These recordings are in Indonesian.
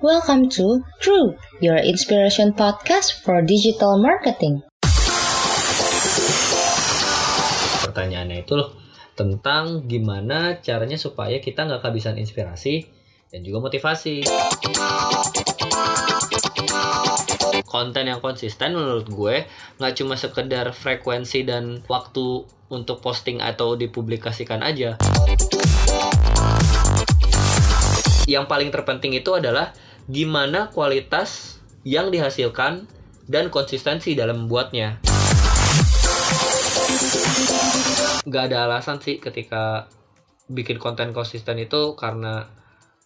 Welcome to True, your inspiration podcast for digital marketing. Pertanyaannya itu loh tentang gimana caranya supaya kita nggak kehabisan inspirasi dan juga motivasi. Konten yang konsisten menurut gue nggak cuma sekedar frekuensi dan waktu untuk posting atau dipublikasikan aja. Yang paling terpenting itu adalah gimana kualitas yang dihasilkan dan konsistensi dalam membuatnya. Gak ada alasan sih ketika bikin konten konsisten itu karena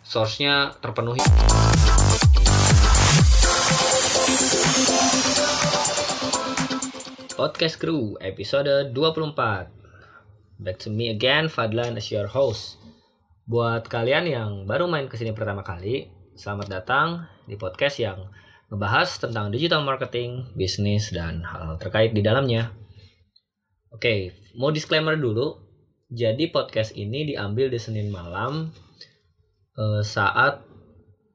source-nya terpenuhi. Podcast Crew episode 24 Back to me again, Fadlan as your host Buat kalian yang baru main ke sini pertama kali Selamat datang di podcast yang ngebahas tentang digital marketing, bisnis, dan hal-hal terkait di dalamnya Oke, mau disclaimer dulu Jadi podcast ini diambil di Senin malam eh, Saat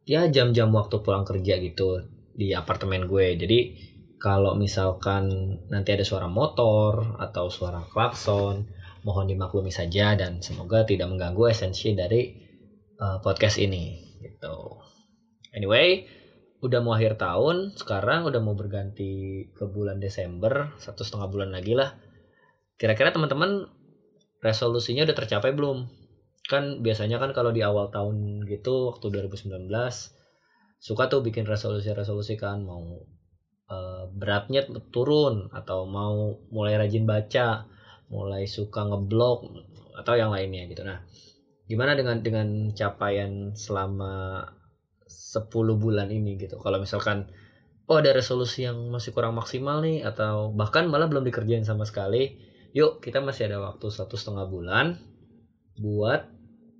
ya jam-jam waktu pulang kerja gitu Di apartemen gue Jadi kalau misalkan nanti ada suara motor atau suara klakson, mohon dimaklumi saja dan semoga tidak mengganggu esensi dari uh, podcast ini. Gitu. Anyway, udah mau akhir tahun, sekarang udah mau berganti ke bulan Desember, satu setengah bulan lagi lah. Kira-kira teman-teman resolusinya udah tercapai belum? Kan biasanya kan kalau di awal tahun gitu, waktu 2019, suka tuh bikin resolusi-resolusi kan mau uh, beratnya turun atau mau mulai rajin baca, mulai suka ngeblog atau yang lainnya gitu. Nah, gimana dengan dengan capaian selama 10 bulan ini gitu. Kalau misalkan oh ada resolusi yang masih kurang maksimal nih atau bahkan malah belum dikerjain sama sekali, yuk kita masih ada waktu satu setengah bulan buat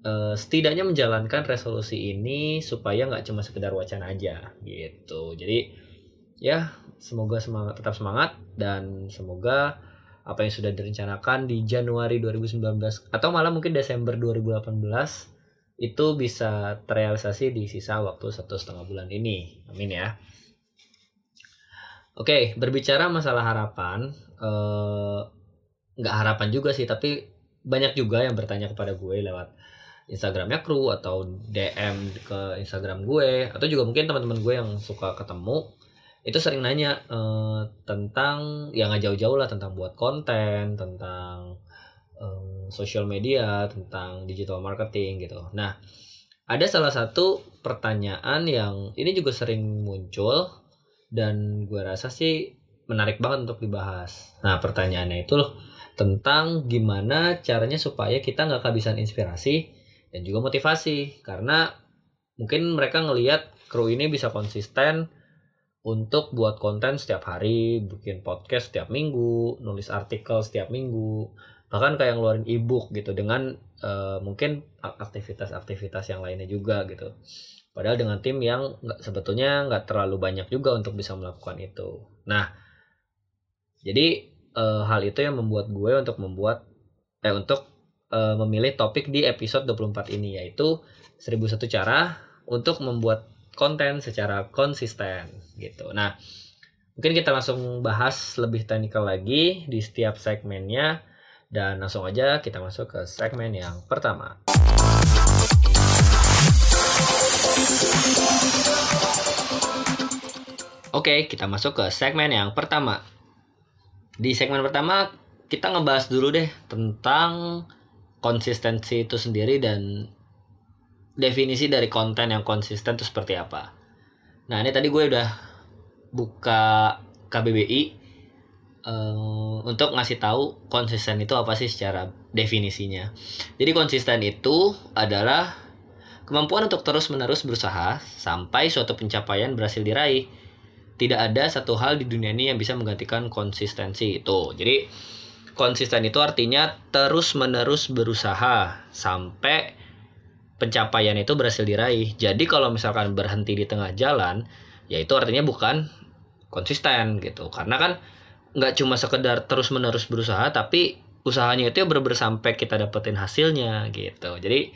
uh, setidaknya menjalankan resolusi ini supaya nggak cuma sekedar wacana aja gitu. Jadi ya semoga semangat tetap semangat dan semoga apa yang sudah direncanakan di Januari 2019 atau malah mungkin Desember 2018 itu bisa terrealisasi di sisa waktu satu setengah bulan ini. Amin ya. Oke berbicara masalah harapan eh, nggak harapan juga sih tapi banyak juga yang bertanya kepada gue lewat Instagramnya kru atau DM ke Instagram gue atau juga mungkin teman-teman gue yang suka ketemu itu sering nanya uh, tentang yang nggak jauh-jauh lah tentang buat konten tentang um, social media tentang digital marketing gitu. Nah ada salah satu pertanyaan yang ini juga sering muncul dan gue rasa sih menarik banget untuk dibahas. Nah pertanyaannya itu loh tentang gimana caranya supaya kita nggak kehabisan inspirasi dan juga motivasi. Karena mungkin mereka ngelihat kru ini bisa konsisten untuk buat konten setiap hari, bikin podcast setiap minggu, nulis artikel setiap minggu, bahkan kayak ngeluarin ebook gitu dengan uh, mungkin aktivitas-aktivitas yang lainnya juga gitu. Padahal dengan tim yang nggak sebetulnya nggak terlalu banyak juga untuk bisa melakukan itu. Nah, jadi uh, hal itu yang membuat gue untuk membuat eh untuk uh, memilih topik di episode 24 ini yaitu 1001 cara untuk membuat konten secara konsisten gitu. Nah, mungkin kita langsung bahas lebih teknikal lagi di setiap segmennya dan langsung aja kita masuk ke segmen yang pertama. Oke, kita masuk ke segmen yang pertama. Di segmen pertama kita ngebahas dulu deh tentang konsistensi itu sendiri dan definisi dari konten yang konsisten itu seperti apa. Nah ini tadi gue udah buka KBBI eh, untuk ngasih tahu konsisten itu apa sih secara definisinya. Jadi konsisten itu adalah kemampuan untuk terus-menerus berusaha sampai suatu pencapaian berhasil diraih. Tidak ada satu hal di dunia ini yang bisa menggantikan konsistensi itu. Jadi konsisten itu artinya terus-menerus berusaha sampai pencapaian itu berhasil diraih. Jadi kalau misalkan berhenti di tengah jalan, ya itu artinya bukan konsisten gitu. Karena kan nggak cuma sekedar terus menerus berusaha, tapi usahanya itu ya bener sampai kita dapetin hasilnya gitu. Jadi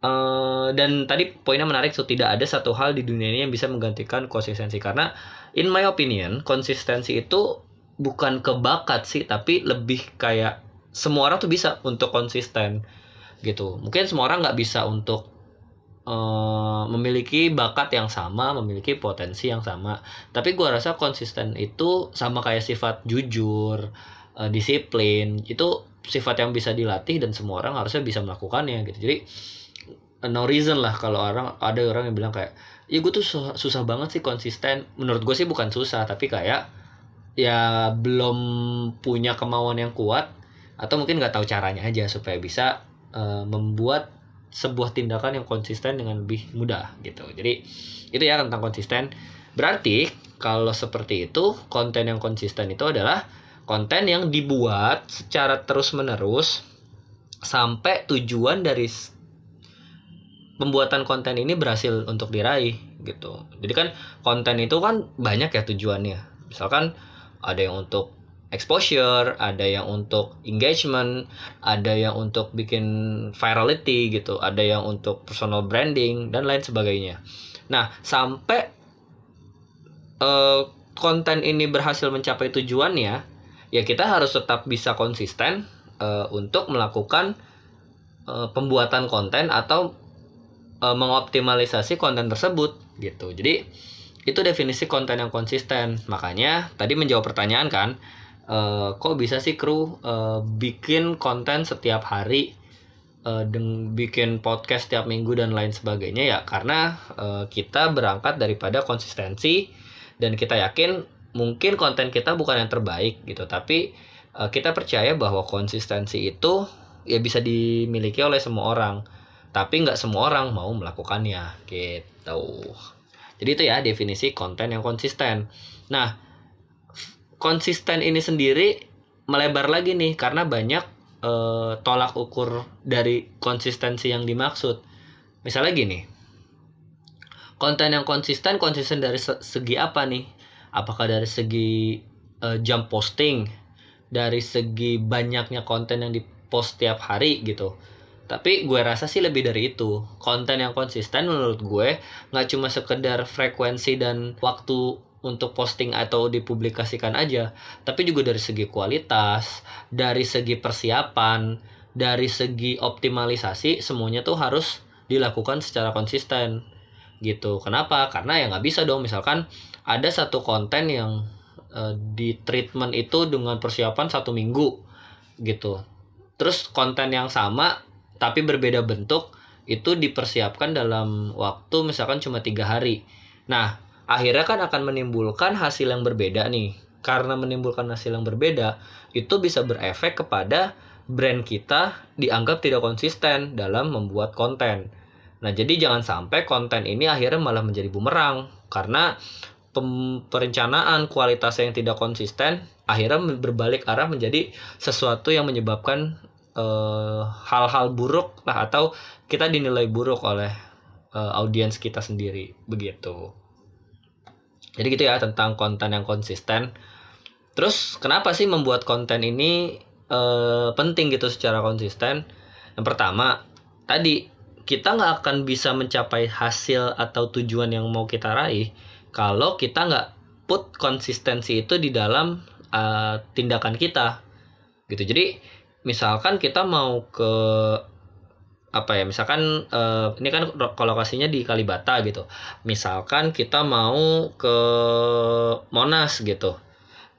Uh, dan tadi poinnya menarik so tidak ada satu hal di dunia ini yang bisa menggantikan konsistensi karena in my opinion konsistensi itu bukan kebakat sih tapi lebih kayak semua orang tuh bisa untuk konsisten gitu mungkin semua orang nggak bisa untuk uh, memiliki bakat yang sama memiliki potensi yang sama. Tapi gue rasa konsisten itu sama kayak sifat jujur uh, disiplin itu sifat yang bisa dilatih dan semua orang harusnya bisa melakukannya gitu. Jadi no reason lah kalau orang ada orang yang bilang kayak ya gue tuh susah, susah banget sih konsisten. Menurut gue sih bukan susah tapi kayak ya belum punya kemauan yang kuat atau mungkin nggak tahu caranya aja supaya bisa uh, membuat sebuah tindakan yang konsisten dengan lebih mudah gitu jadi itu ya tentang konsisten berarti kalau seperti itu konten yang konsisten itu adalah konten yang dibuat secara terus menerus sampai tujuan dari pembuatan konten ini berhasil untuk diraih gitu. Jadi kan konten itu kan banyak ya tujuannya. Misalkan ada yang untuk exposure, ada yang untuk engagement, ada yang untuk bikin virality gitu, ada yang untuk personal branding dan lain sebagainya. Nah, sampai uh, konten ini berhasil mencapai tujuannya, ya kita harus tetap bisa konsisten uh, untuk melakukan uh, pembuatan konten atau uh, mengoptimalisasi konten tersebut gitu. Jadi itu definisi konten yang konsisten. Makanya tadi menjawab pertanyaan kan, uh, kok bisa sih kru uh, bikin konten setiap hari, uh, dan bikin podcast setiap minggu dan lain sebagainya ya? Karena uh, kita berangkat daripada konsistensi dan kita yakin mungkin konten kita bukan yang terbaik gitu, tapi uh, kita percaya bahwa konsistensi itu ya bisa dimiliki oleh semua orang. Tapi nggak semua orang mau melakukannya gitu. Jadi itu ya definisi konten yang konsisten. Nah konsisten ini sendiri melebar lagi nih karena banyak e, tolak ukur dari konsistensi yang dimaksud. Misalnya gini konten yang konsisten konsisten dari segi apa nih? Apakah dari segi e, jam posting dari segi banyaknya konten yang dipost tiap hari gitu. Tapi gue rasa sih lebih dari itu. Konten yang konsisten menurut gue nggak cuma sekedar frekuensi dan waktu untuk posting atau dipublikasikan aja, tapi juga dari segi kualitas, dari segi persiapan, dari segi optimalisasi semuanya tuh harus dilakukan secara konsisten gitu. Kenapa? Karena ya nggak bisa dong misalkan ada satu konten yang uh, di treatment itu dengan persiapan satu minggu gitu. Terus konten yang sama tapi berbeda bentuk itu dipersiapkan dalam waktu misalkan cuma tiga hari. Nah, akhirnya kan akan menimbulkan hasil yang berbeda nih. Karena menimbulkan hasil yang berbeda, itu bisa berefek kepada brand kita dianggap tidak konsisten dalam membuat konten. Nah, jadi jangan sampai konten ini akhirnya malah menjadi bumerang karena perencanaan kualitas yang tidak konsisten akhirnya berbalik arah menjadi sesuatu yang menyebabkan Eh, hal-hal buruk lah atau kita dinilai buruk oleh uh, audiens kita sendiri begitu. Jadi gitu ya tentang konten yang konsisten. Terus kenapa sih membuat konten ini uh, penting gitu secara konsisten? Yang pertama tadi kita nggak akan bisa mencapai hasil atau tujuan yang mau kita raih kalau kita nggak put konsistensi itu di dalam uh, tindakan kita gitu. Jadi misalkan kita mau ke apa ya misalkan uh, ini kan lokasinya di Kalibata gitu. Misalkan kita mau ke Monas gitu.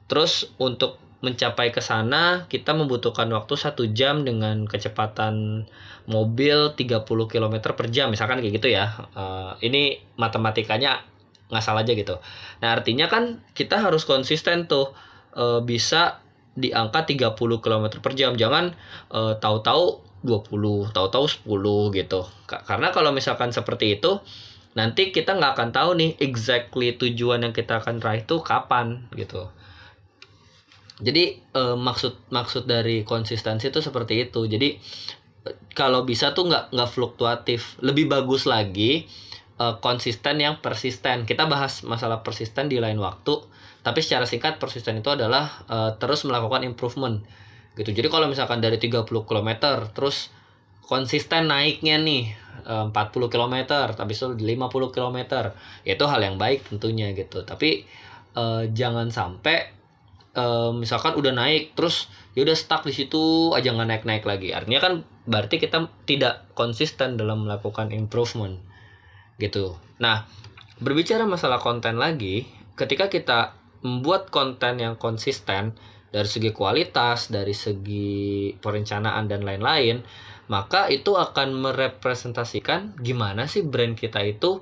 Terus untuk mencapai ke sana kita membutuhkan waktu satu jam dengan kecepatan mobil 30 km per jam misalkan kayak gitu ya. Uh, ini matematikanya nggak salah aja gitu. Nah artinya kan kita harus konsisten tuh uh, bisa di angka 30 km per jam. Jangan uh, tahu-tahu 20 tahu-tahu 10 gitu. Karena kalau misalkan seperti itu nanti kita nggak akan tahu nih exactly tujuan yang kita akan raih itu kapan gitu. Jadi uh, maksud maksud dari konsistensi itu seperti itu. Jadi kalau bisa tuh nggak nggak fluktuatif. Lebih bagus lagi uh, konsisten yang persisten. Kita bahas masalah persisten di lain waktu tapi secara singkat persisten itu adalah uh, terus melakukan improvement gitu. Jadi kalau misalkan dari 30 km terus konsisten naiknya nih eh, 40 km tapi itu 50 km ya itu hal yang baik tentunya gitu. Tapi eh, jangan sampai eh, misalkan udah naik terus ya udah stuck di situ aja nggak naik naik lagi. Artinya kan berarti kita tidak konsisten dalam melakukan improvement gitu. Nah berbicara masalah konten lagi ketika kita membuat konten yang konsisten dari segi kualitas dari segi perencanaan dan lain-lain maka itu akan merepresentasikan gimana sih brand kita itu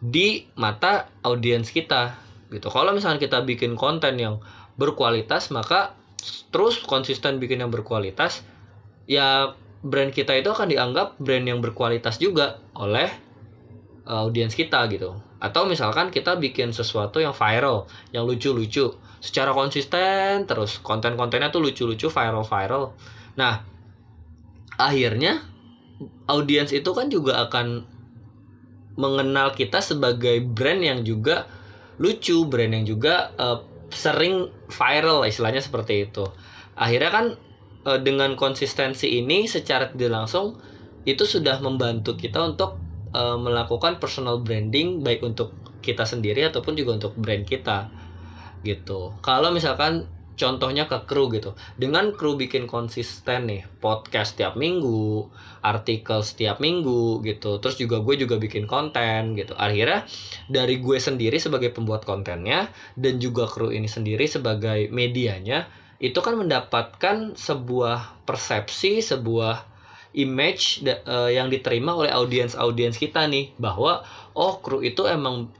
di mata audiens kita gitu. Kalau misalnya kita bikin konten yang berkualitas maka terus konsisten bikin yang berkualitas ya brand kita itu akan dianggap brand yang berkualitas juga oleh uh, audiens kita gitu. Atau misalkan kita bikin sesuatu yang viral yang lucu-lucu secara konsisten terus konten-kontennya tuh lucu-lucu viral-viral. Nah akhirnya audiens itu kan juga akan mengenal kita sebagai brand yang juga lucu brand yang juga uh, sering viral istilahnya seperti itu. Akhirnya kan uh, dengan konsistensi ini secara tidak langsung itu sudah membantu kita untuk uh, melakukan personal branding baik untuk kita sendiri ataupun juga untuk brand kita gitu. Kalau misalkan contohnya ke kru gitu. Dengan kru bikin konsisten nih podcast setiap minggu artikel setiap minggu gitu terus juga gue juga bikin konten gitu. Akhirnya dari gue sendiri sebagai pembuat kontennya dan juga kru ini sendiri sebagai medianya itu kan mendapatkan sebuah persepsi sebuah image uh, yang diterima oleh audiens audiens kita nih bahwa oh kru itu emang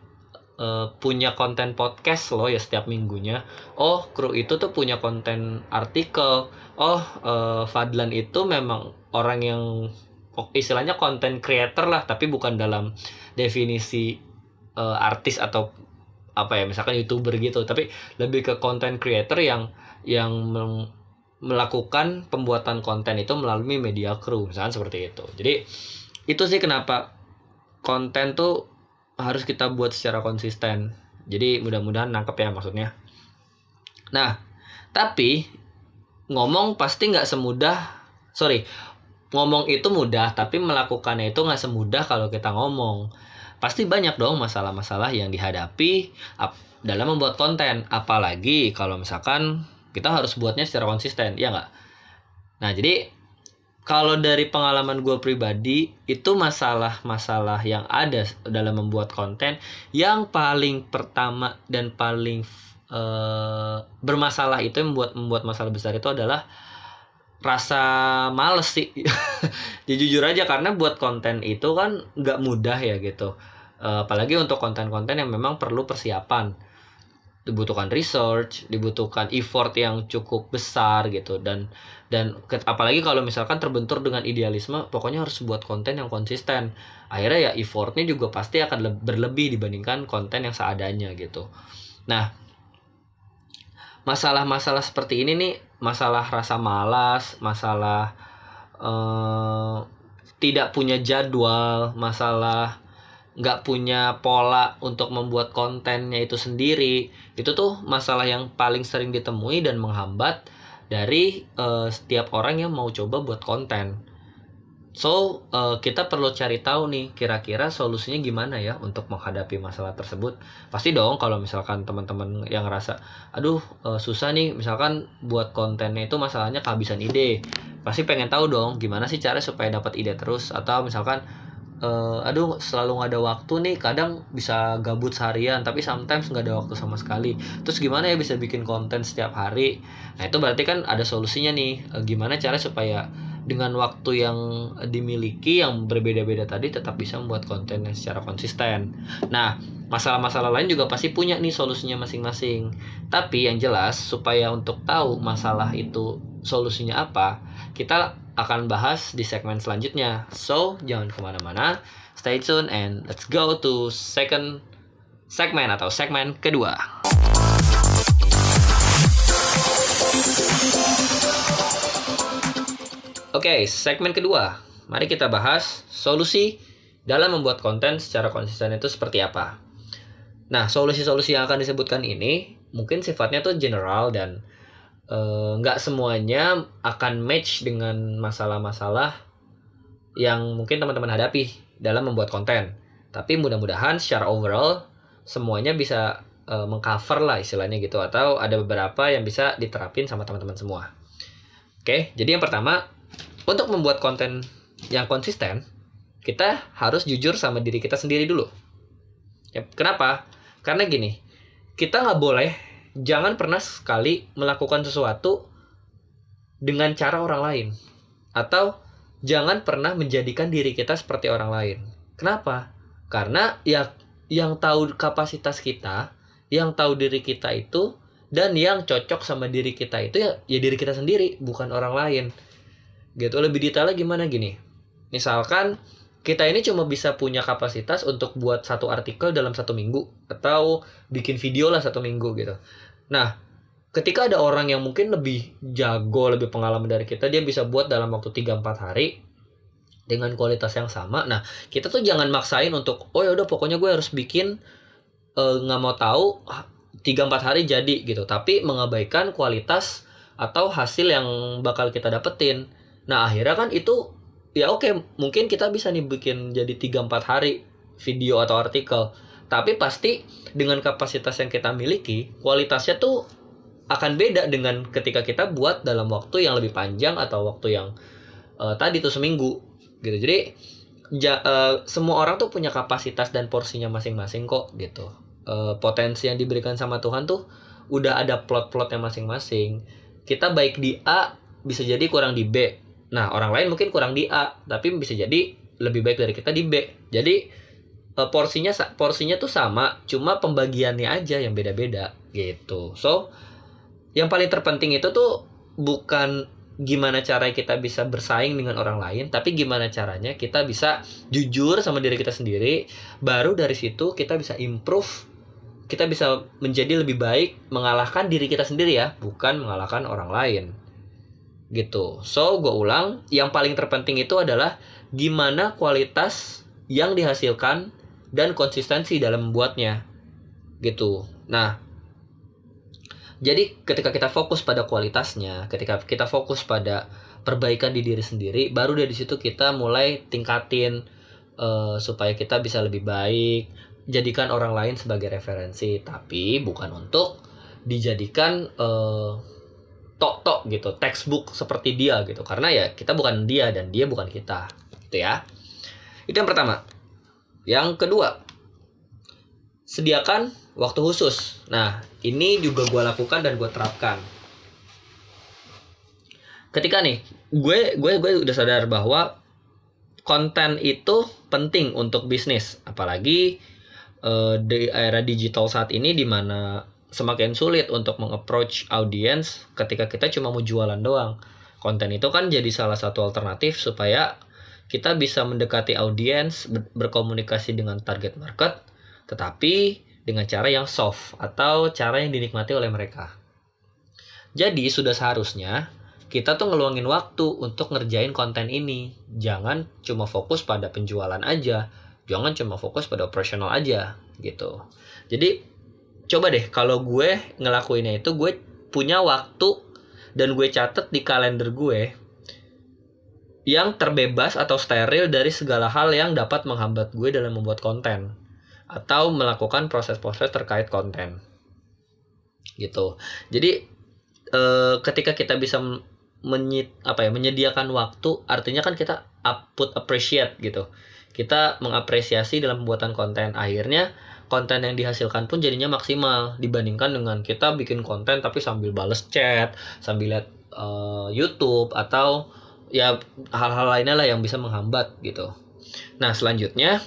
uh, punya konten podcast loh ya setiap minggunya. Oh, kru itu tuh punya konten artikel. Oh, uh, Fadlan itu memang orang yang istilahnya konten creator lah, tapi bukan dalam definisi uh, artis atau apa ya, misalkan youtuber gitu, tapi lebih ke konten creator yang yang melakukan pembuatan konten itu melalui media kru, misalkan seperti itu. Jadi itu sih kenapa konten tuh harus kita buat secara konsisten. Jadi mudah-mudahan nangkep ya maksudnya. Nah, tapi ngomong pasti nggak semudah, sorry, ngomong itu mudah, tapi melakukannya itu nggak semudah kalau kita ngomong. Pasti banyak dong masalah-masalah yang dihadapi dalam membuat konten, apalagi kalau misalkan kita harus buatnya secara konsisten, ya nggak? Nah, jadi kalau dari pengalaman gue pribadi itu masalah-masalah yang ada dalam membuat konten yang paling pertama dan paling uh, bermasalah itu yang membuat membuat masalah besar itu adalah rasa males sih. Ya jujur aja karena buat konten itu kan nggak mudah ya gitu. Uh, apalagi untuk konten-konten yang memang perlu persiapan dibutuhkan research, dibutuhkan effort yang cukup besar gitu dan dan apalagi kalau misalkan terbentur dengan idealisme, pokoknya harus buat konten yang konsisten. Akhirnya ya effortnya juga pasti akan berlebih dibandingkan konten yang seadanya gitu. Nah, masalah-masalah seperti ini nih, masalah rasa malas, masalah uh, tidak punya jadwal, masalah nggak punya pola untuk membuat kontennya itu sendiri itu tuh masalah yang paling sering ditemui dan menghambat dari uh, setiap orang yang mau coba buat konten. So uh, kita perlu cari tahu nih kira-kira solusinya gimana ya untuk menghadapi masalah tersebut. Pasti dong kalau misalkan teman-teman yang ngerasa aduh uh, susah nih misalkan buat kontennya itu masalahnya kehabisan ide. Pasti pengen tahu dong gimana sih cara supaya dapat ide terus atau misalkan uh, aduh selalu nggak ada waktu nih. Kadang bisa gabut seharian tapi sometimes nggak ada waktu sama sekali. Terus gimana ya bisa bikin konten setiap hari? Nah itu berarti kan ada solusinya nih. Uh, gimana cara supaya dengan waktu yang dimiliki yang berbeda-beda tadi tetap bisa membuat konten yang secara konsisten. Nah masalah-masalah lain juga pasti punya nih solusinya masing-masing. Tapi yang jelas supaya untuk tahu masalah itu solusinya apa kita akan bahas di segmen selanjutnya. So, jangan ke mana-mana. Stay tune and let's go to second segmen atau segmen kedua. Oke, okay, segmen kedua. Mari kita bahas solusi dalam membuat konten secara konsisten itu seperti apa. Nah, solusi-solusi yang akan disebutkan ini mungkin sifatnya tuh general dan nggak uh, semuanya akan match dengan masalah-masalah yang mungkin teman-teman hadapi dalam membuat konten. Tapi mudah-mudahan secara overall semuanya bisa uh, mengcover lah istilahnya gitu atau ada beberapa yang bisa diterapin sama teman-teman semua. Oke, jadi yang pertama untuk membuat konten yang konsisten, kita harus jujur sama diri kita sendiri dulu. Kenapa? Karena gini, kita nggak boleh jangan pernah sekali melakukan sesuatu dengan cara orang lain atau jangan pernah menjadikan diri kita seperti orang lain. Kenapa? Karena ya yang tahu kapasitas kita, yang tahu diri kita itu dan yang cocok sama diri kita itu ya ya diri kita sendiri, bukan orang lain. Gitu. Lebih detailnya gimana gini? Misalkan kita ini cuma bisa punya kapasitas untuk buat satu artikel dalam satu minggu atau bikin video lah satu minggu gitu. Nah, ketika ada orang yang mungkin lebih jago, lebih pengalaman dari kita, dia bisa buat dalam waktu 3-4 hari dengan kualitas yang sama. Nah, kita tuh jangan maksain untuk, oh ya udah pokoknya gue harus bikin eh, nggak uh, mau tahu 3-4 hari jadi gitu. Tapi mengabaikan kualitas atau hasil yang bakal kita dapetin. Nah, akhirnya kan itu ya oke okay, mungkin kita bisa nih bikin jadi 3-4 hari video atau artikel. Tapi pasti dengan kapasitas yang kita miliki kualitasnya tuh akan beda dengan ketika kita buat dalam waktu yang lebih panjang atau waktu yang uh, tadi tuh seminggu gitu. Jadi ja, uh, semua orang tuh punya kapasitas dan porsinya masing-masing kok gitu. Uh, potensi yang diberikan sama Tuhan tuh udah ada plot-plotnya masing-masing. Kita baik di A bisa jadi kurang di B Nah, orang lain mungkin kurang di A, tapi bisa jadi lebih baik dari kita di B. Jadi uh, porsinya porsinya tuh sama, cuma pembagiannya aja yang beda-beda gitu. So, yang paling terpenting itu tuh bukan gimana cara kita bisa bersaing dengan orang lain, tapi gimana caranya kita bisa jujur sama diri kita sendiri. Baru dari situ kita bisa improve, kita bisa menjadi lebih baik mengalahkan diri kita sendiri ya, bukan mengalahkan orang lain gitu. So, gue ulang, yang paling terpenting itu adalah gimana kualitas yang dihasilkan dan konsistensi dalam membuatnya. Gitu. Nah, jadi ketika kita fokus pada kualitasnya, ketika kita fokus pada perbaikan di diri sendiri, baru dari situ kita mulai tingkatin uh, supaya kita bisa lebih baik, jadikan orang lain sebagai referensi, tapi bukan untuk dijadikan uh, tok-tok gitu, textbook seperti dia gitu. Karena ya kita bukan dia dan dia bukan kita. Gitu ya. Itu yang pertama. Yang kedua, sediakan waktu khusus. Nah, ini juga gue lakukan dan gue terapkan. Ketika nih, gue gue gue udah sadar bahwa konten itu penting untuk bisnis, apalagi uh, di era digital saat ini di mana semakin sulit untuk mengapproach audience ketika kita cuma mau jualan doang. Konten itu kan jadi salah satu alternatif supaya kita bisa mendekati audiens, berkomunikasi dengan target market, tetapi dengan cara yang soft atau cara yang dinikmati oleh mereka. Jadi sudah seharusnya kita tuh ngeluangin waktu untuk ngerjain konten ini. Jangan cuma fokus pada penjualan aja, jangan cuma fokus pada operasional aja gitu. Jadi coba deh kalau gue ngelakuinnya itu gue punya waktu dan gue catet di kalender gue yang terbebas atau steril dari segala hal yang dapat menghambat gue dalam membuat konten atau melakukan proses-proses terkait konten. Gitu. Jadi e, ketika kita bisa menyit apa ya menyediakan waktu artinya kan kita put appreciate gitu. Kita mengapresiasi dalam pembuatan konten. Akhirnya konten yang dihasilkan pun jadinya maksimal dibandingkan dengan kita bikin konten tapi sambil bales chat, sambil lihat uh, YouTube atau ya hal-hal lainnya lah yang bisa menghambat gitu. Nah selanjutnya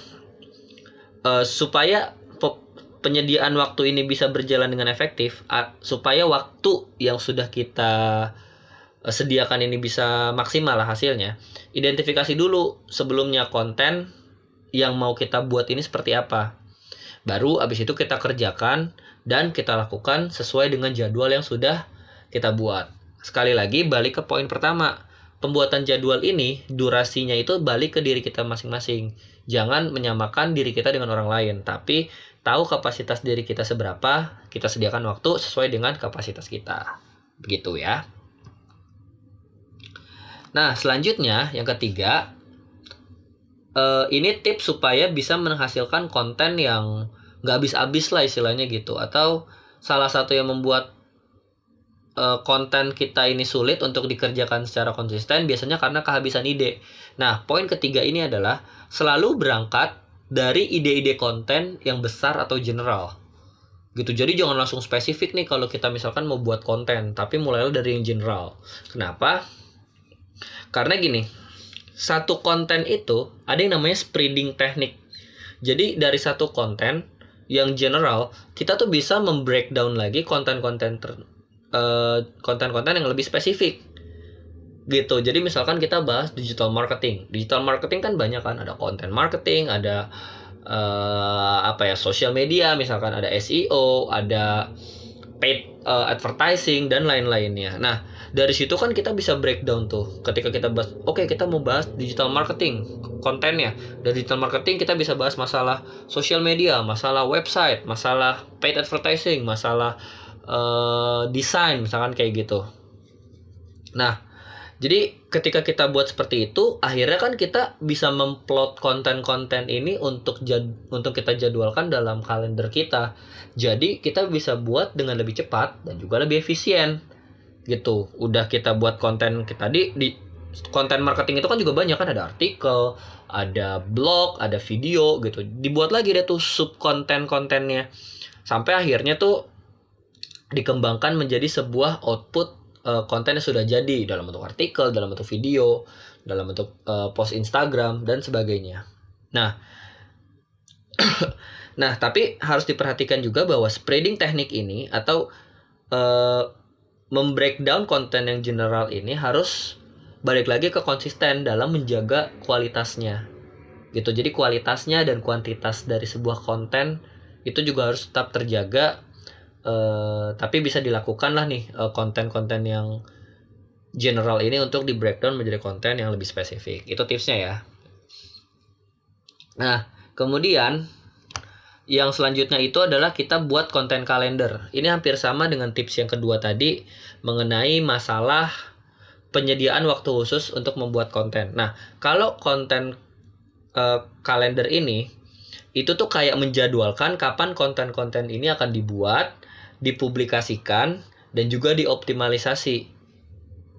uh, supaya penyediaan waktu ini bisa berjalan dengan efektif, supaya waktu yang sudah kita uh, sediakan ini bisa maksimal lah hasilnya, identifikasi dulu sebelumnya konten yang mau kita buat ini seperti apa Baru abis itu kita kerjakan dan kita lakukan sesuai dengan jadwal yang sudah kita buat. Sekali lagi balik ke poin pertama. Pembuatan jadwal ini durasinya itu balik ke diri kita masing-masing. Jangan menyamakan diri kita dengan orang lain, tapi tahu kapasitas diri kita seberapa, kita sediakan waktu sesuai dengan kapasitas kita. Begitu ya. Nah, selanjutnya yang ketiga, uh, ini tips supaya bisa menghasilkan konten yang nggak habis-habis lah istilahnya gitu atau salah satu yang membuat uh, konten kita ini sulit untuk dikerjakan secara konsisten biasanya karena kehabisan ide. Nah, poin ketiga ini adalah selalu berangkat dari ide-ide konten yang besar atau general. Gitu. Jadi jangan langsung spesifik nih kalau kita misalkan mau buat konten, tapi mulailah dari yang general. Kenapa? Karena gini, satu konten itu ada yang namanya spreading teknik. Jadi dari satu konten yang general, kita tuh bisa membreakdown lagi konten-konten konten eh, konten-konten yang lebih spesifik. Gitu. Jadi misalkan kita bahas digital marketing. Digital marketing kan banyak kan. Ada konten marketing ada uh, apa ya social media misalkan ada SEO ada paid uh, advertising dan lain-lainnya. Nah dari situ kan kita bisa breakdown tuh. Ketika kita bahas oke okay, kita mau bahas digital marketing kontennya. Dari digital marketing kita bisa bahas masalah social media masalah website masalah paid advertising masalah uh, desain misalkan kayak gitu. Nah jadi ketika kita buat seperti itu, akhirnya kan kita bisa memplot konten-konten ini untuk jad, untuk kita jadwalkan dalam kalender kita. Jadi kita bisa buat dengan lebih cepat dan juga lebih efisien. Gitu. Udah kita buat konten kita di di konten marketing itu kan juga banyak kan ada artikel, ada blog, ada video gitu. Dibuat lagi deh tuh sub konten-kontennya. Sampai akhirnya tuh dikembangkan menjadi sebuah output uh, konten yang sudah jadi dalam bentuk artikel, dalam bentuk video, dalam bentuk uh, post Instagram dan sebagainya. Nah, nah tapi harus diperhatikan juga bahwa spreading teknik ini atau uh, membreakdown konten yang general ini harus balik lagi ke konsisten dalam menjaga kualitasnya gitu jadi kualitasnya dan kuantitas dari sebuah konten itu juga harus tetap terjaga Uh, tapi bisa dilakukan lah nih eh, konten-konten yang general ini untuk di breakdown menjadi konten yang lebih spesifik. Itu tipsnya ya. Nah, kemudian yang selanjutnya itu adalah kita buat konten kalender. Ini hampir sama dengan tips yang kedua tadi mengenai masalah penyediaan waktu khusus untuk membuat konten. Nah, kalau konten uh, kalender ini itu tuh kayak menjadwalkan kapan konten-konten ini akan dibuat dipublikasikan dan juga dioptimalisasi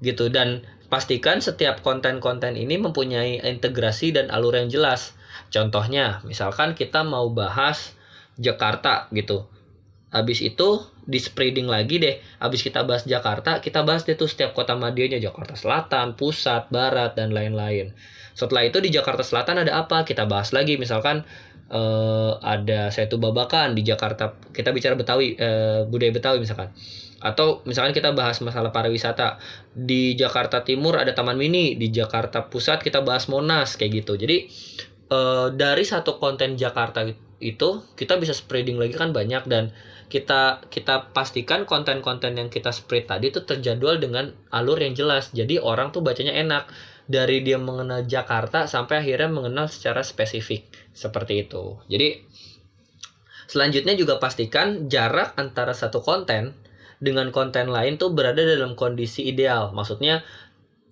gitu dan pastikan setiap konten-konten ini mempunyai integrasi dan alur yang jelas. Contohnya, misalkan kita mau bahas Jakarta gitu. Habis itu di spreading lagi deh. Habis kita bahas Jakarta, kita bahas deh tuh setiap kota medianya Jakarta Selatan, Pusat, Barat dan lain-lain. Setelah itu di Jakarta Selatan ada apa? Kita bahas lagi misalkan uh, ada Setu Babakan di Jakarta. Kita bicara Betawi uh, budaya Betawi misalkan. Atau misalkan kita bahas masalah pariwisata. Di Jakarta Timur ada Taman Mini di Jakarta Pusat kita bahas Monas kayak gitu. Jadi uh, dari satu konten Jakarta itu kita bisa spreading lagi kan banyak dan kita kita pastikan konten-konten yang kita spread tadi itu terjadwal dengan alur yang jelas. Jadi orang tuh bacanya enak dari dia mengenal Jakarta sampai akhirnya mengenal secara spesifik seperti itu. Jadi selanjutnya juga pastikan jarak antara satu konten dengan konten lain tuh berada dalam kondisi ideal. Maksudnya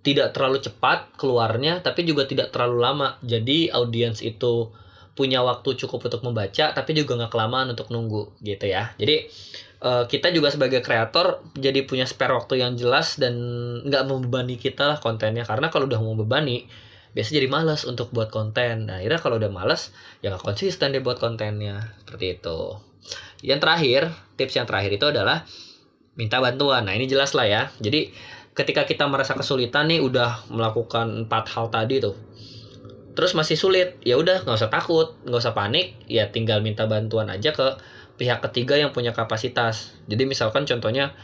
tidak terlalu cepat keluarnya tapi juga tidak terlalu lama. Jadi audiens itu punya waktu cukup untuk membaca tapi juga nggak kelamaan untuk nunggu gitu ya. Jadi uh, kita juga sebagai kreator jadi punya spare waktu yang jelas dan nggak membebani kita lah kontennya. Karena kalau udah mau membebani biasanya jadi malas untuk buat konten. Nah akhirnya kalau udah malas ya nggak konsisten deh buat kontennya. Seperti itu. Yang terakhir tips yang terakhir itu adalah minta bantuan. Nah ini jelas lah ya. Jadi ketika kita merasa kesulitan nih udah melakukan empat hal tadi tuh terus masih sulit ya udah nggak usah takut nggak usah panik ya tinggal minta bantuan aja ke pihak ketiga yang punya kapasitas. Jadi misalkan contohnya,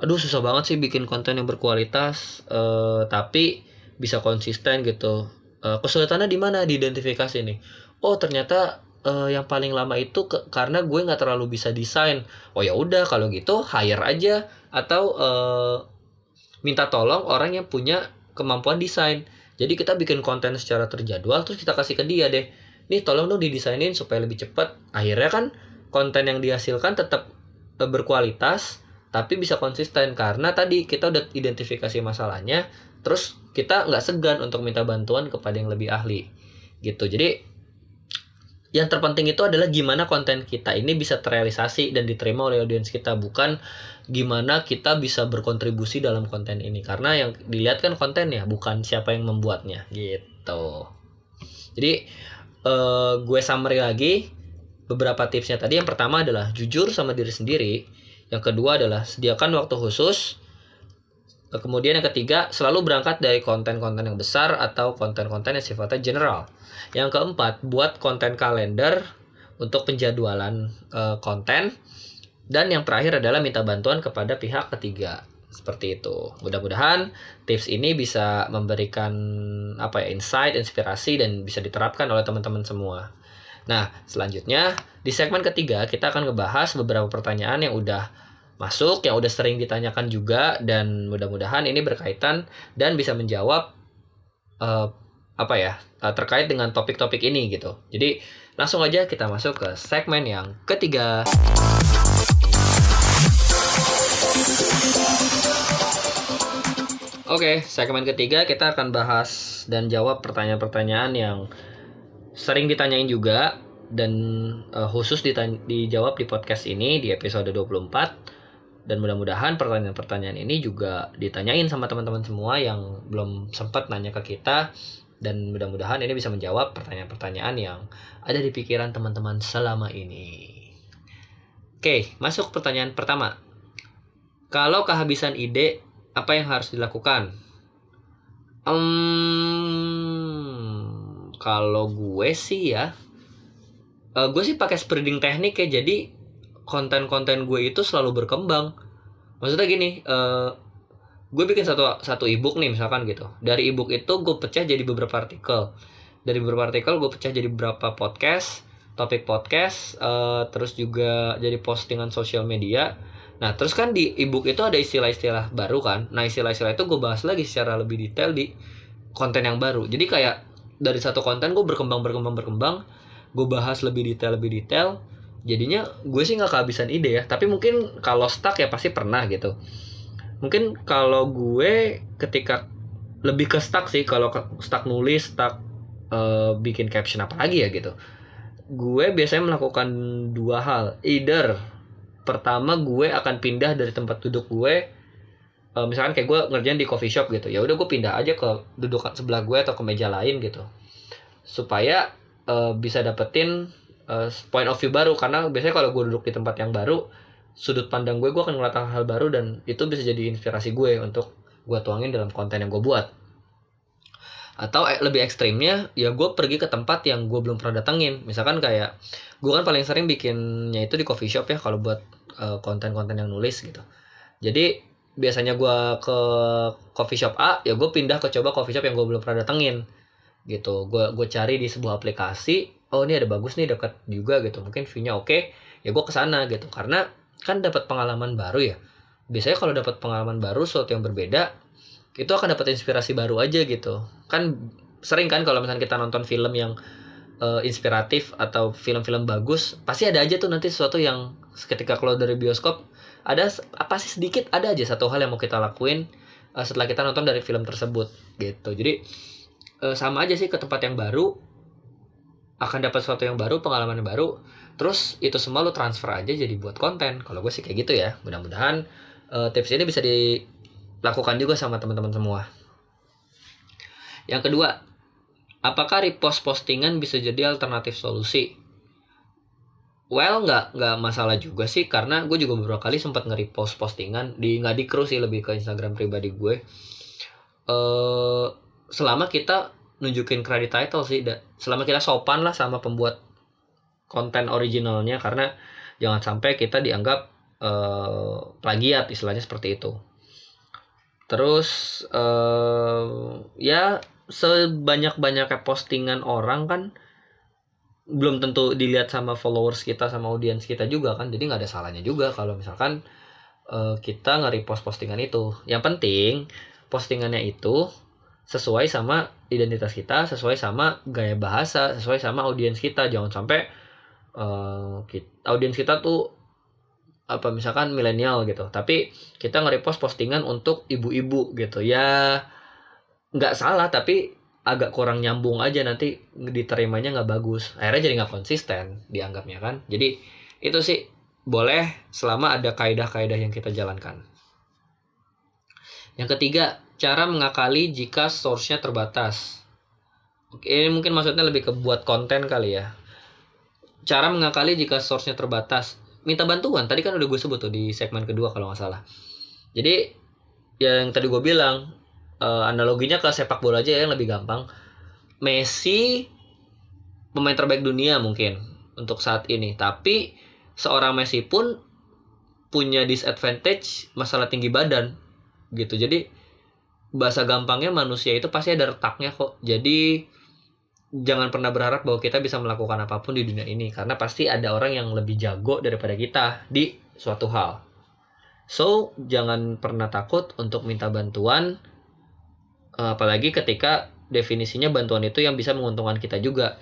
aduh susah banget sih bikin konten yang berkualitas, uh, tapi bisa konsisten gitu. Uh, kesulitannya di mana? Di identifikasi nih. Oh ternyata uh, yang paling lama itu ke, karena gue nggak terlalu bisa desain. Oh ya udah kalau gitu hire aja atau uh, minta tolong orang yang punya kemampuan desain. Jadi kita bikin konten secara terjadwal terus kita kasih ke dia deh. Nih tolong dong didesainin supaya lebih cepat. Akhirnya kan konten yang dihasilkan tetap eh, berkualitas tapi bisa konsisten. Karena tadi kita udah identifikasi masalahnya terus kita nggak segan untuk minta bantuan kepada yang lebih ahli gitu. Jadi yang terpenting itu adalah gimana konten kita ini bisa terrealisasi dan diterima oleh audiens kita bukan gimana kita bisa berkontribusi dalam konten ini. Karena yang dilihat kan kontennya bukan siapa yang membuatnya gitu. Jadi uh, gue summary lagi beberapa tipsnya tadi yang pertama adalah jujur sama diri sendiri yang kedua adalah sediakan waktu khusus Kemudian yang ketiga, selalu berangkat dari konten-konten yang besar atau konten-konten yang sifatnya general. Yang keempat, buat konten kalender untuk penjadwalan uh, konten. Dan yang terakhir adalah minta bantuan kepada pihak ketiga. Seperti itu. Mudah-mudahan tips ini bisa memberikan apa ya, insight, inspirasi dan bisa diterapkan oleh teman-teman semua. Nah, selanjutnya di segmen ketiga kita akan ngebahas beberapa pertanyaan yang udah masuk yang udah sering ditanyakan juga dan mudah-mudahan ini berkaitan dan bisa menjawab uh, apa ya uh, terkait dengan topik-topik ini gitu. Jadi langsung aja kita masuk ke segmen yang ketiga. Oke, okay, segmen ketiga kita akan bahas dan jawab pertanyaan-pertanyaan yang sering ditanyain juga dan uh, khusus dijawab di podcast ini di episode 24 dan mudah-mudahan pertanyaan-pertanyaan ini juga ditanyain sama teman-teman semua yang belum sempat nanya ke kita dan mudah-mudahan ini bisa menjawab pertanyaan-pertanyaan yang ada di pikiran teman-teman selama ini. Oke, masuk pertanyaan pertama. Kalau kehabisan ide, apa yang harus dilakukan? Um, kalau gue sih ya, uh, gue sih pakai spreading teknik ya. Jadi konten-konten gue itu selalu berkembang. Maksudnya gini uh, gue bikin satu satu ebook nih misalkan gitu. Dari ebook itu gue pecah jadi beberapa artikel. Dari beberapa artikel gue pecah jadi beberapa podcast topik podcast uh, terus juga jadi postingan sosial media. Nah terus kan di ebook itu ada istilah-istilah baru kan. Nah istilah-istilah itu gue bahas lagi secara lebih detail di konten yang baru. Jadi kayak dari satu konten gue berkembang berkembang berkembang. Gue bahas lebih detail lebih detail. Jadinya gue sih nggak kehabisan ide ya. Tapi mungkin kalau stuck ya pasti pernah gitu. Mungkin kalau gue ketika lebih ke stuck sih kalau stuck nulis stuck uh, bikin caption apa lagi ya gitu. Gue biasanya melakukan dua hal. Either pertama gue akan pindah dari tempat duduk gue uh, misalkan kayak gue ngerjain di coffee shop gitu ya udah gue pindah aja ke duduk sebelah gue atau ke meja lain gitu. Supaya uh, bisa dapetin uh, point of view baru. Karena biasanya kalau gue duduk di tempat yang baru sudut pandang gue gue akan ngeliat hal-hal baru dan itu bisa jadi inspirasi gue untuk gue tuangin dalam konten yang gue buat. Atau lebih ekstrimnya ya gue pergi ke tempat yang gue belum pernah datengin. Misalkan kayak gue kan paling sering bikinnya itu di coffee shop ya kalau buat konten konten-konten yang nulis gitu. Jadi biasanya gue ke coffee shop A ya gue pindah ke coba coffee shop yang gue belum pernah datengin. Gitu. Gue gue cari di sebuah aplikasi oh ini ada bagus nih dekat juga gitu. Mungkin view-nya oke okay, ya gue ke sana gitu. Karena kan dapat pengalaman baru ya. Biasanya kalau dapat pengalaman baru sesuatu yang berbeda itu akan dapat inspirasi baru aja gitu. Kan sering kan kalau misalnya kita nonton film yang uh, inspiratif atau film-film bagus pasti ada aja tuh nanti sesuatu yang ketika keluar dari bioskop ada apa sih sedikit ada aja satu hal yang mau kita lakuin uh, setelah kita nonton dari film tersebut gitu. Jadi uh, sama aja sih ke tempat yang baru akan dapat sesuatu yang baru pengalaman yang baru terus itu semua lo transfer aja jadi buat konten. Kalau gue sih kayak gitu ya mudah-mudahan uh, tips ini bisa dilakukan juga sama teman-teman semua. Yang kedua apakah repost postingan bisa jadi alternatif solusi well nggak nggak masalah juga sih karena gue juga beberapa kali sempat nge-repost postingan di nggak di sih lebih ke Instagram pribadi gue. Uh, selama kita nunjukin kredit title sih selama kita sopan lah sama pembuat konten originalnya karena jangan sampai kita dianggap uh, plagiat istilahnya seperti itu. Terus uh, ya sebanyak banyaknya postingan orang kan belum tentu dilihat sama followers kita sama audiens kita juga kan jadi nggak ada salahnya juga kalau misalkan uh, kita nge-repost postingan itu yang penting postingannya itu sesuai sama identitas kita, sesuai sama gaya bahasa, sesuai sama audiens kita. Jangan sampai uh, audiens kita tuh apa misalkan milenial gitu, tapi kita nge-repost postingan untuk ibu-ibu gitu. Ya nggak salah, tapi agak kurang nyambung aja nanti diterimanya nggak bagus. Akhirnya jadi nggak konsisten dianggapnya kan. Jadi itu sih boleh selama ada kaidah-kaidah yang kita jalankan. Yang ketiga cara mengakali jika source-nya terbatas. Ini mungkin maksudnya lebih ke buat konten kali ya. Cara mengakali jika source-nya terbatas. Minta bantuan tadi kan udah gue sebut tuh di segmen kedua kalau nggak salah. Jadi yang tadi gue bilang uh, analoginya ke sepak bola aja yang lebih gampang. Messi pemain terbaik dunia mungkin untuk saat ini, tapi seorang Messi pun punya disadvantage masalah tinggi badan gitu. Jadi bahasa gampangnya manusia itu pasti ada retaknya kok. Jadi jangan pernah berharap bahwa kita bisa melakukan apa pun di dunia ini karena pasti ada orang yang lebih jago daripada kita di suatu hal. So, jangan pernah takut untuk minta bantuan apalagi ketika definisinya bantuan itu yang bisa menguntungkan kita juga.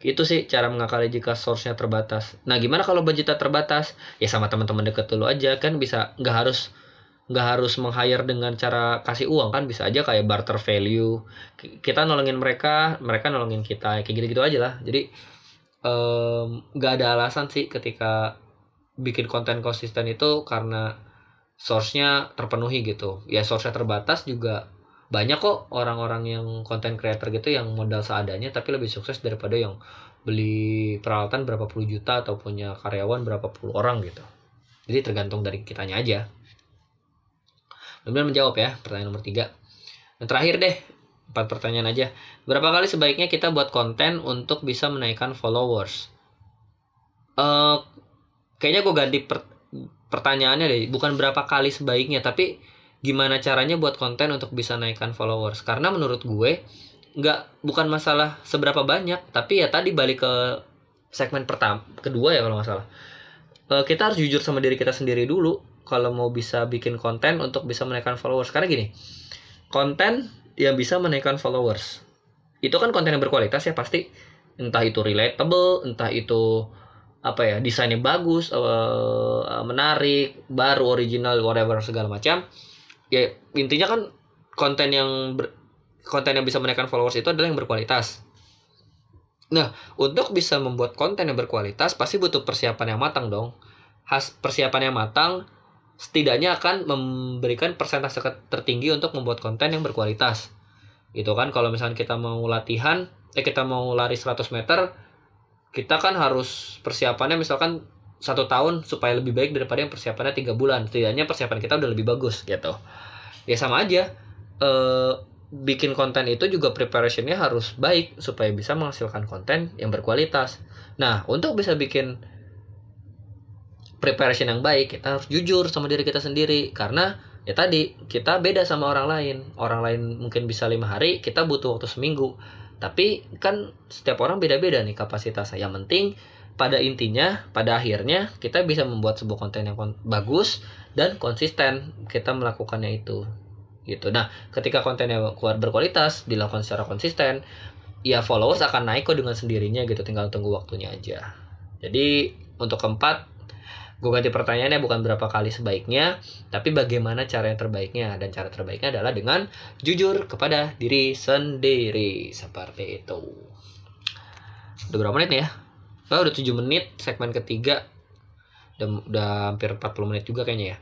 Itu sih cara mengakali jika source-nya terbatas. Nah gimana kalau budgetnya terbatas? Ya sama teman-teman deket dulu aja kan bisa nggak harus nggak harus meng-hire dengan cara kasih uang kan? Bisa aja kayak barter value. Kita nolongin mereka mereka nolongin kita kayak gitu-gitu aja lah. Jadi nggak ada alasan sih ketika bikin konten konsisten itu karena source-nya terpenuhi gitu. Ya source-nya terbatas juga banyak kok orang-orang yang content creator gitu yang modal seadanya tapi lebih sukses daripada yang beli peralatan berapa puluh juta atau punya karyawan berapa puluh orang gitu. Jadi tergantung dari kitanya aja. Benar menjawab ya pertanyaan nomor tiga. Dan terakhir deh empat pertanyaan aja. Berapa kali sebaiknya kita buat konten untuk bisa menaikkan followers? Uh, kayaknya gue ganti per pertanyaannya deh. Bukan berapa kali sebaiknya tapi gimana caranya buat konten untuk bisa naikkan followers? Karena menurut gue nggak bukan masalah seberapa banyak tapi ya tadi balik ke segmen pertama kedua ya kalau nggak salah. E, kita harus jujur sama diri kita sendiri dulu kalau mau bisa bikin konten untuk bisa menaikkan followers. Karena gini konten yang bisa menaikkan followers itu kan konten yang berkualitas ya pasti. Entah itu relatable entah itu apa ya desainnya bagus uh, menarik baru original whatever segala macam ya intinya kan konten yang ber, konten yang bisa menaikkan followers itu adalah yang berkualitas. Nah, untuk bisa membuat konten yang berkualitas pasti butuh persiapan yang matang dong. Has persiapan yang matang setidaknya akan memberikan persentase tertinggi untuk membuat konten yang berkualitas. Itu kan kalau misalnya kita mau latihan, eh kita mau lari 100 meter, kita kan harus persiapannya misalkan satu tahun supaya lebih baik daripada yang persiapannya tiga bulan. Setidaknya persiapan kita udah lebih bagus gitu. Ya sama aja e, bikin konten itu juga preparationnya harus baik supaya bisa menghasilkan konten yang berkualitas. Nah untuk bisa bikin preparation yang baik kita harus jujur sama diri kita sendiri. Karena ya tadi kita beda sama orang lain. Orang lain mungkin bisa lima hari kita butuh waktu seminggu. Tapi kan setiap orang beda-beda nih kapasitasnya. Yang penting pada intinya pada akhirnya kita bisa membuat sebuah konten yang bagus dan konsisten kita melakukannya itu gitu. Nah ketika kontennya berkualitas dilakukan secara konsisten ya followers akan naik kok dengan sendirinya gitu tinggal tunggu waktunya aja. Jadi untuk keempat gue ganti pertanyaannya bukan berapa kali sebaiknya tapi bagaimana cara yang terbaiknya? Dan cara terbaiknya adalah dengan jujur kepada diri sendiri seperti itu. Udah berapa menit nih ya Oh, udah 7 menit segmen ketiga. Udah, udah hampir 40 menit juga kayaknya ya.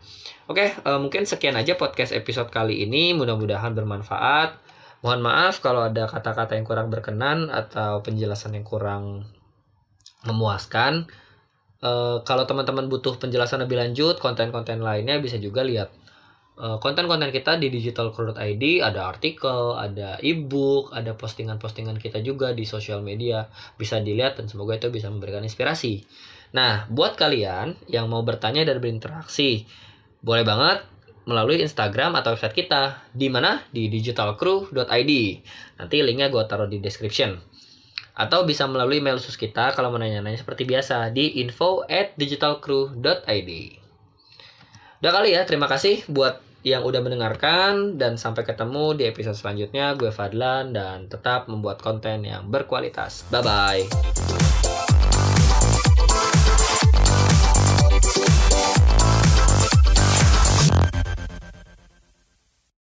Oke uh, mungkin sekian aja podcast episode kali ini. Mudah-mudahan bermanfaat. Mohon maaf kalau ada kata-kata yang kurang berkenan atau penjelasan yang kurang memuaskan. Uh, Kalau teman-teman butuh penjelasan lebih lanjut konten-konten lainnya bisa juga lihat konten-konten kita di digitalcrew.id ada artikel, ada e-book, ada postingan-postingan kita juga di sosial media. Bisa dilihat dan semoga itu bisa memberikan inspirasi. Nah, buat kalian yang mau bertanya dan berinteraksi, boleh banget melalui Instagram atau website kita. Di mana? Di digitalcrew.id. Nanti linknya gue taruh di description. Atau bisa melalui mail khusus kita kalau mau nanya-nanya seperti biasa di info digitalcrew.id. Udah kali ya, terima kasih buat yang udah mendengarkan dan sampai ketemu di episode selanjutnya gue Fadlan dan tetap membuat konten yang berkualitas. Bye bye.